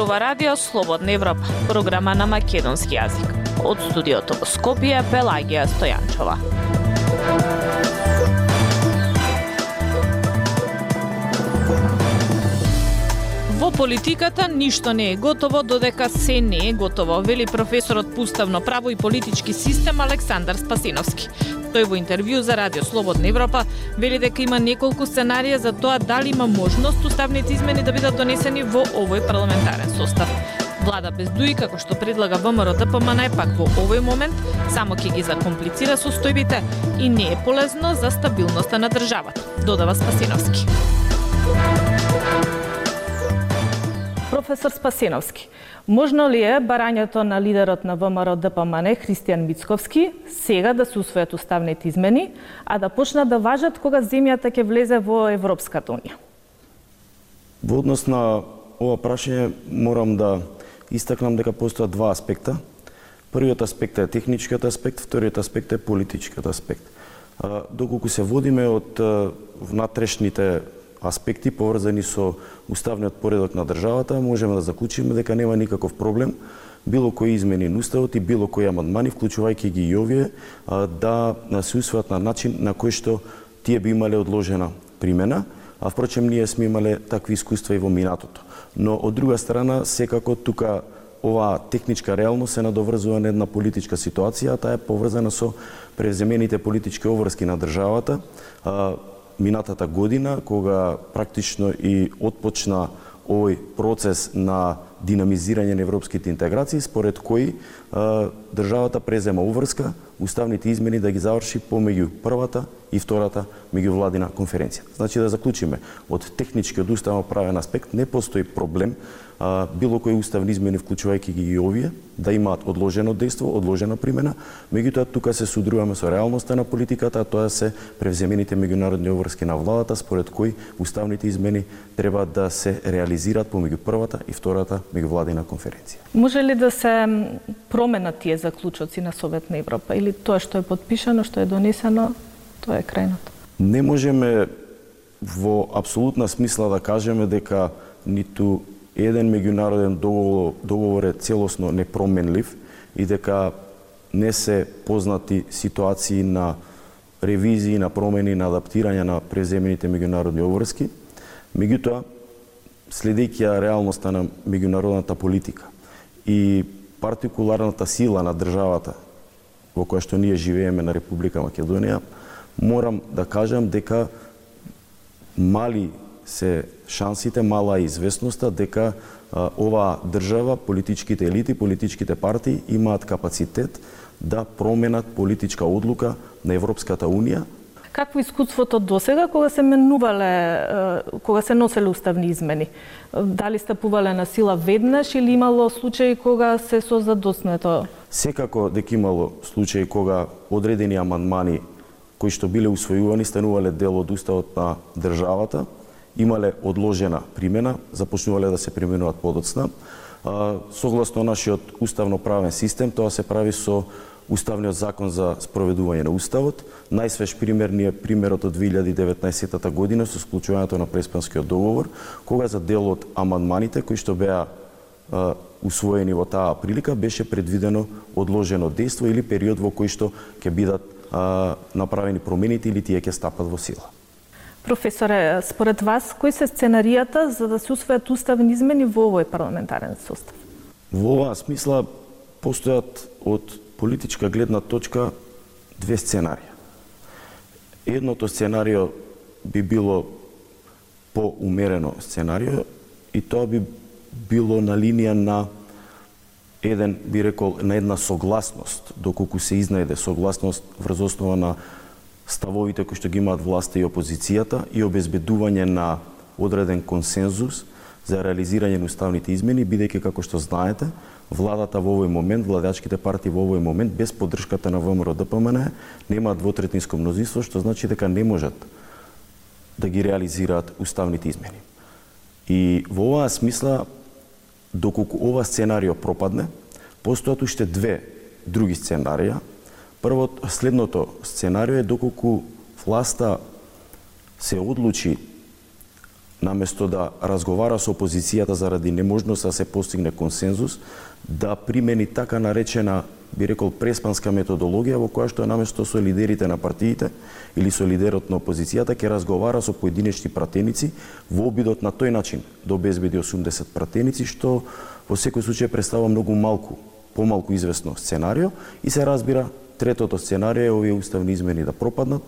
зборува Радио Слободна Европа, програма на македонски јазик. Од студиото во Скопје, Пелагија Стојанчова. Во политиката ништо не е готово додека се не е готово, вели професорот по уставно право и политички систем Александар Спасиновски. Тој во интервју за Радио Слободна Европа вели дека има неколку сценарија за тоа дали има можност уставните измени да бидат донесени во овој парламентарен состав. Влада без дуи, како што предлага ВМРО ДПМН, пак во овој момент само ќе ги закомплицира состојбите и не е полезно за стабилноста на државата, додава Спасиновски. Професор Спасеновски, Можно ли е барањето на лидерот на ВМРО ДПМН Христијан Мицковски сега да се усвојат уставните измени, а да почнат да важат кога земјата ќе влезе во Европската унија? Во однос на ова прашање морам да истакнам дека постојат два аспекта. Првиот аспект е техничкиот аспект, вториот аспект е политичкиот аспект. Доколку се водиме од внатрешните аспекти поврзани со уставниот поредок на државата, можеме да заклучиме дека нема никаков проблем. Било кои измени на уставот и било кои амандмани, вклучувајќи ги и овие, да се усвојат на начин на кој што тие би имале одложена примена, а впрочем ние сме имале такви искуства и во минатото. Но од друга страна, секако тука оваа техничка реалност се надоврзува на една политичка ситуација, а таа е поврзана со преземените политички обврски на државата, минатата година, кога практично и отпочна овој процес на динамизирање на европските интеграции, според кои а, државата презема уврска уставните измени да ги заврши помеѓу првата и втората меѓувладина конференција. Значи да заклучиме, од техничкиот уставно правен аспект не постои проблем а, било кои уставни измени, вклучувајќи ги и овие, да имаат одложено дејство, одложена примена, меѓутоа тука се судруваме со реалноста на политиката, а тоа се превземените меѓународни обврски на владата, според кои уставните измени треба да се реализираат помеѓу првата и втората меѓувладина конференција. Може ли да се променат тие заклучоци на Совет на Европа или тоа што е подпишано, што е донесено, тоа е крајното? Не можеме во апсолутна смисла да кажеме дека ниту еден меѓународен договор, договор е целосно непроменлив и дека не се познати ситуации на ревизии, на промени, на адаптирање на преземените меѓународни обврски. Меѓутоа, следејќи ја реалноста на меѓународната политика и партикуларната сила на државата во која што ние живееме на Република Македонија, морам да кажам дека мали се шансите, мала е известноста дека а, оваа држава, политичките елити, политичките партии имаат капацитет да променат политичка одлука на Европската Унија. Какво искуството до сега кога се менувале, кога се носеле уставни измени? Дали стапувале на сила веднаш или имало случаи кога се со задоснето? Секако дека имало случаи кога одредени амандмани кои што биле усвојувани станувале дел од уставот на државата, имале одложена примена, започнувале да се применуваат подоцна. Согласно нашиот уставно-правен систем, тоа се прави со Уставниот закон за спроведување на Уставот. Најсвеж пример ни е примерот од 2019 година со склучувањето на Преспанскиот договор, кога за дел од амандманите кои што беа усвоени во таа прилика беше предвидено одложено дејство или период во кој што ќе бидат а, направени промените или тие ќе стапат во сила. Професоре, според вас, кои се сценаријата за да се усвојат уставни измени во овој парламентарен состав? Во оваа смисла постојат од политичка гледна точка две сценарија. Едното сценарио би било поумерено сценарио и тоа би било на линија на еден, би рекол, на една согласност, доколку се изнајде согласност врз основа на ставовите кои што ги имаат власта и опозицијата и обезбедување на одреден консензус за реализирање на уставните измени, бидејќи како што знаете, владата во овој момент, владачките партии во овој момент без поддршката на ВМРО ДПМН немаат двотретинско мнозинство, што значи дека не можат да ги реализираат уставните измени. И во оваа смисла, доколку ова сценарио пропадне, постојат уште две други сценарија, Првото, следното сценарио е доколку власта се одлучи наместо да разговара со опозицијата заради неможност да се постигне консензус, да примени така наречена би рекол преспанска методологија во која што наместо со лидерите на партиите или со лидерот на опозицијата ќе разговара со поединечни пратеници во обидот на тој начин да обезбеди 80 пратеници што во секој случај представува многу малку помалку известно сценарио и се разбира третото сценарио е овие уставни измени да пропаднат,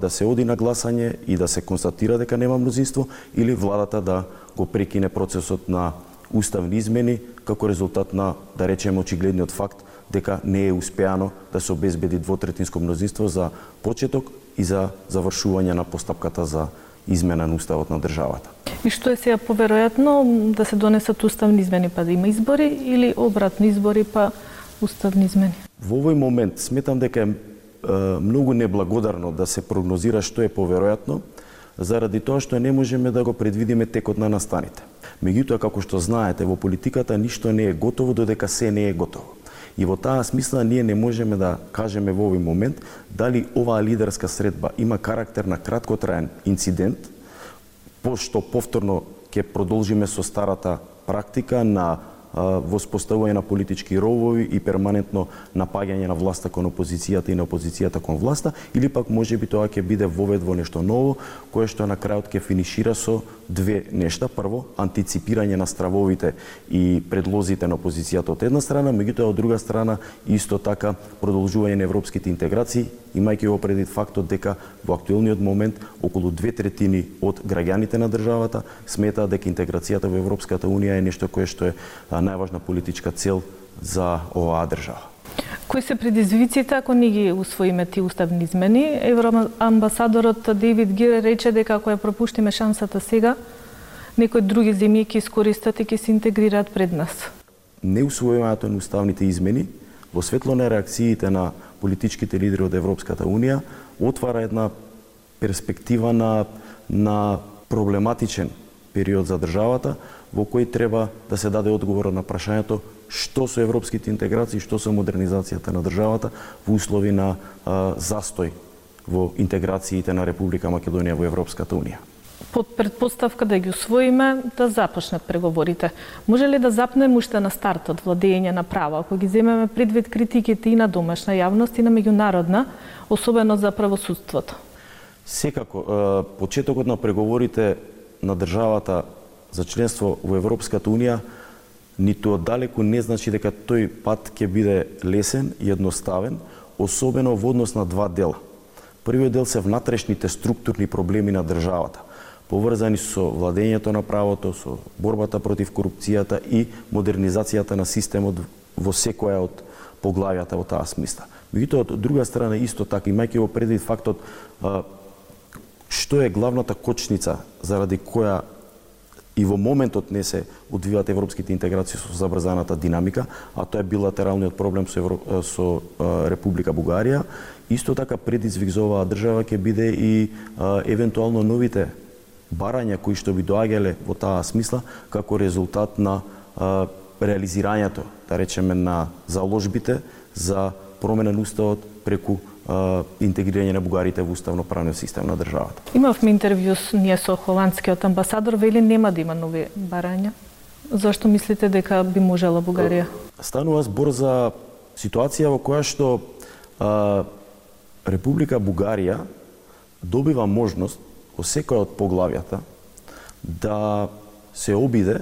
да се оди на гласање и да се констатира дека нема мнозинство или владата да го прекине процесот на уставни измени како резултат на, да речеме, очигледниот факт дека не е успеано да се обезбеди двотретинско мнозинство за почеток и за завршување на постапката за измена на уставот на државата. И што е сега поверојатно да се донесат уставни измени па да има избори или обратно избори па уставни измени? Во овој момент сметам дека е многу неблагодарно да се прогнозира што е поверојатно, заради тоа што не можеме да го предвидиме текот на настаните. Меѓутоа, како што знаете, во политиката ништо не е готово додека се не е готово. И во таа смисла ние не можеме да кажеме во овој момент дали оваа лидерска средба има карактер на краткотраен инцидент, пошто повторно ќе продолжиме со старата практика на воспоставување на политички ровови и перманентно напаѓање на власта кон опозицијата и на опозицијата кон власта, или пак може би тоа ќе биде вовед во нешто ново, кое што на крајот ќе финишира со две нешта. Прво, антиципирање на стравовите и предлозите на опозицијата од една страна, меѓутоа од друга страна исто така продолжување на европските интеграции, имајќи во предвид фактот дека во актуелниот момент околу две третини од граѓаните на државата сметаат дека интеграцијата во Европската унија е нешто кое што е најважна политичка цел за оваа држава. Кои се предизвиците ако не ги усвоиме ти уставни измени? Евроамбасадорот Дейвид Гир рече дека ако ја пропуштиме шансата сега, некои други земји ќе искористат и ќе се интегрираат пред нас. Неусвојувањето на уставните измени во светло на реакциите на политичките лидери од Европската Унија отвара една перспектива на, на проблематичен период за државата, во кој треба да се даде одговор на прашањето што со европските интеграции, што со модернизацијата на државата во услови на а, застој во интеграциите на Република Македонија во Европската Унија. Под предпоставка да ги усвоиме, да започнат преговорите. Може ли да запнем уште на стартот владење на права, ако ги земеме предвид критиките и на домашна јавност и на меѓународна, особено за правосудството? Секако, почетокот на преговорите на државата за членство во Европската Унија ниту оддалеку не значи дека тој пат ќе биде лесен и едноставен, особено во однос на два дела. Првиот дел се внатрешните структурни проблеми на државата, поврзани со владењето на правото, со борбата против корупцијата и модернизацијата на системот во секоја од поглавјата во таа смисла. Меѓутоа, од друга страна, исто така, имајќи во предвид фактот што е главната кочница заради која и во моментот не се одвиваат европските интеграции со забрзаната динамика, а тоа е билатералниот проблем со, Евро... со Република Бугарија, исто така предизвик за оваа држава ќе биде и а, евентуално новите барања кои што би доаѓале во таа смисла како резултат на а, реализирањето, да речеме, на заложбите за промена на уставот преку интегрирање на бугарите во уставно правниот систем на државата. Имавме интервју с ние со холандскиот амбасадор, вели нема да има нови барања. Зошто мислите дека би можела Бугарија? Станува збор за ситуација во која што а, Република Бугарија добива можност во секоја од поглавјата да се обиде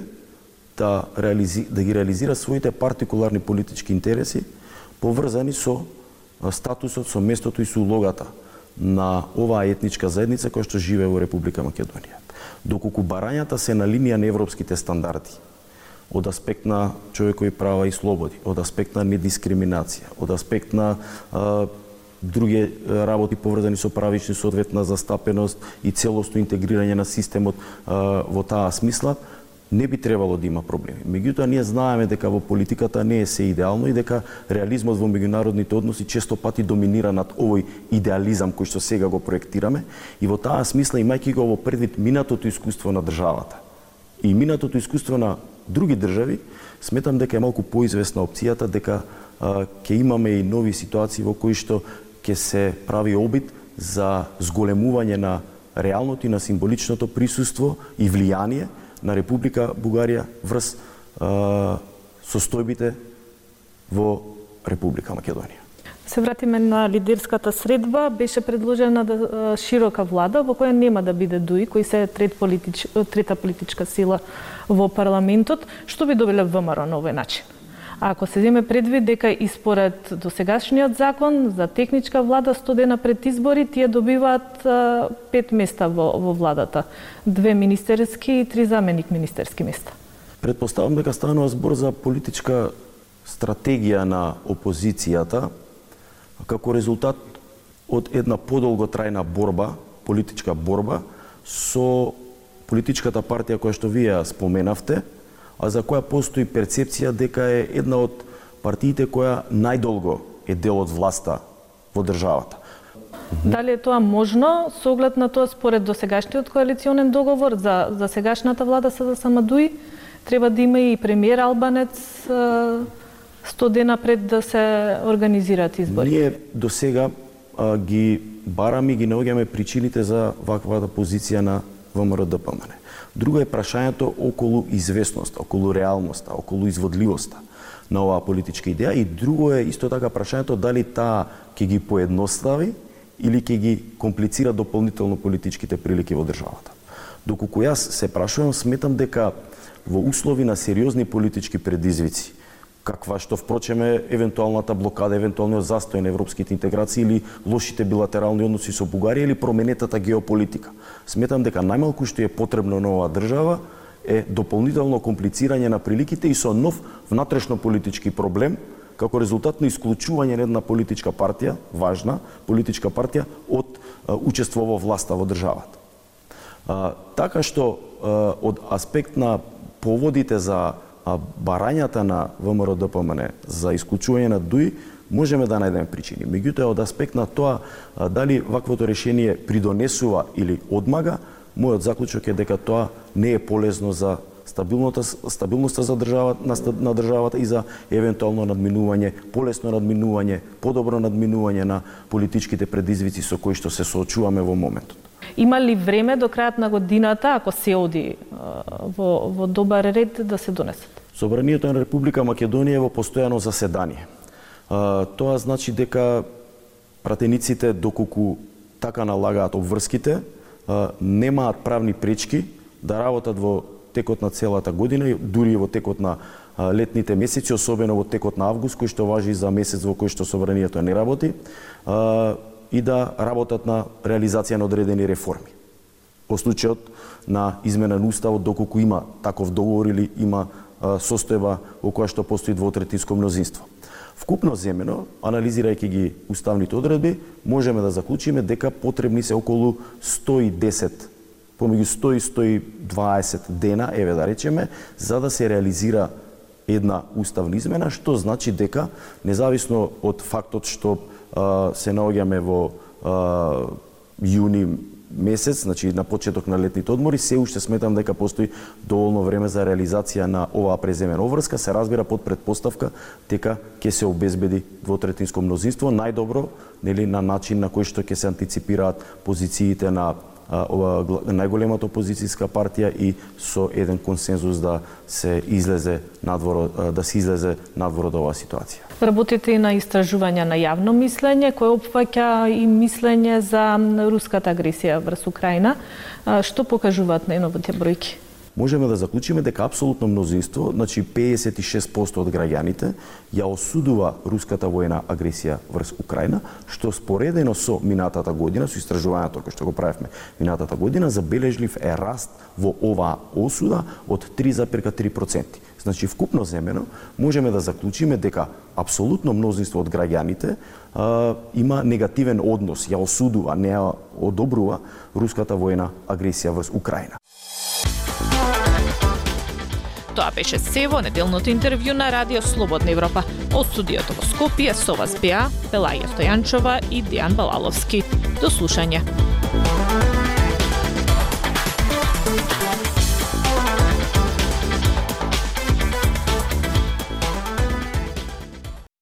да, реализи, да ги реализира своите партикуларни политички интереси поврзани со статусот, со местото и со улогата на оваа етничка заедница која што живее во Република Македонија. Доколку барањата се на линија на европските стандарди, од аспект на човекови права и слободи, од аспект на недискриминација, од аспект на а, други работи поврзани со правични соодветна застапеност и целосно интегрирање на системот а, во таа смисла, не би требало да има проблеми. Меѓутоа, ние знаеме дека во политиката не е се идеално и дека реализмот во меѓународните односи често пати доминира над овој идеализам кој што сега го проектираме и во таа смисла имајќи го во предвид минатото искуство на државата и минатото искуство на други држави, сметам дека е малку поизвестна опцијата дека ќе имаме и нови ситуации во кои што ќе се прави обид за зголемување на реалното и на символичното присуство и влијание на Република Бугарија врз состојбите во Република Македонија. Се вратиме на лидерската средба. Беше предложена да, широка влада во која нема да биде ДУИ, кој се е трет политич, трета политичка сила во парламентот. Што би добиле ВМРО на овој начин? Ако се земе предвид дека и според досегашниот закон за техничка влада 100 дена пред избори тие добиваат пет места во, во владата. Две министерски и три заменик министерски места. Предпоставам дека станува збор за политичка стратегија на опозицијата како резултат од една подолготрајна борба, политичка борба со политичката партија која што вие споменавте, а за која постои перцепција дека е една од партиите која најдолго е дел од власта во државата. Дали е тоа можно со оглед на тоа според досегашниот коалиционен договор за за сегашната влада за Самадуи треба да има и премиер Албанец 100 дена пред да се организираат избори. Ние до сега ги бараме и ги наоѓаме причините за ваквата позиција на ВМРО да ДПМН. Друго е прашањето околу известноста, околу реалноста, околу изводливоста на оваа политичка идеја и друго е исто така прашањето дали таа ќе ги поедностави или ќе ги комплицира дополнително политичките прилики во државата. Доколку јас се прашувам, сметам дека во услови на сериозни политички предизвици, каква што впрочем е евентуалната блокада, евентуалниот застој на европските интеграции или лошите билатерални односи со Бугарија или променетата геополитика. Сметам дека најмалку што е потребно на оваа држава е дополнително комплицирање на приликите и со нов внатрешно политички проблем како резултат на исклучување на една политичка партија, важна политичка партија од учество во власта во државата. А, така што а, од аспект на поводите за А барањата на ВМРО ДПМН за исклучување на ДУИ можеме да најдеме причини. Меѓутоа, од аспект на тоа дали ваквото решение придонесува или одмага, мојот заклучок е дека тоа не е полезно за стабилноста, стабилноста за државата, на, на државата и за евентуално надминување, полесно надминување, подобро надминување на политичките предизвици со кои што се соочуваме во моментот. Има ли време до крајот на годината, ако се оди во, во добар ред, да се донесат? Собранието на Република Македонија е во постојано заседание. Тоа значи дека пратениците, доколку така налагаат обврските, немаат правни пречки да работат во текот на целата година, дури и во текот на летните месеци, особено во текот на август, кој што важи за месец во кој што собранието не работи и да работат на реализација на одредени реформи. Во случајот на измена на уставот доколку има таков договор или има состојба во која што постои двотретинско мнозинство. Вкупно земено, анализирајќи ги уставните одредби, можеме да заклучиме дека потребни се околу 110 помеѓу 100 и 120 дена, еве да речеме, за да се реализира една уставна измена, што значи дека независно од фактот што се наоѓаме во јуни месец, значи на почеток на летните одмори, се уште сметам дека постои доволно време за реализација на оваа преземена обврска, се разбира под предпоставка дека ќе се обезбеди двотретинско мнозинство, најдобро нели на начин на кој што ќе се антиципираат позициите на ова најголемата опозицијска партија и со еден консензус да се излезе надвор да се излезе надвор од оваа ситуација. Работите и на истражување на јавно мислење, кој опфаќа и мислење за руската агресија врз Украина. Што покажуваат најновите бројки? Можеме да заклучиме дека апсолутно мнозинство, значи 56% од граѓаните, ја осудува руската воена агресија врз Украина, што споредено со минатата година, со истражувањето кој што го правевме минатата година, забележлив е раст во оваа осуда од 3,3%. Значи, вкупно земено, можеме да заклучиме дека апсолутно мнозинство од граѓаните а, има негативен однос, ја осудува, не ја одобрува руската воена агресија врз Украина. Тоа беше се во неделното интервју на Радио Слободна Европа. Од студиото во Скопје со вас беа Пелаја Стојанчова и Диан Балаловски. До слушање.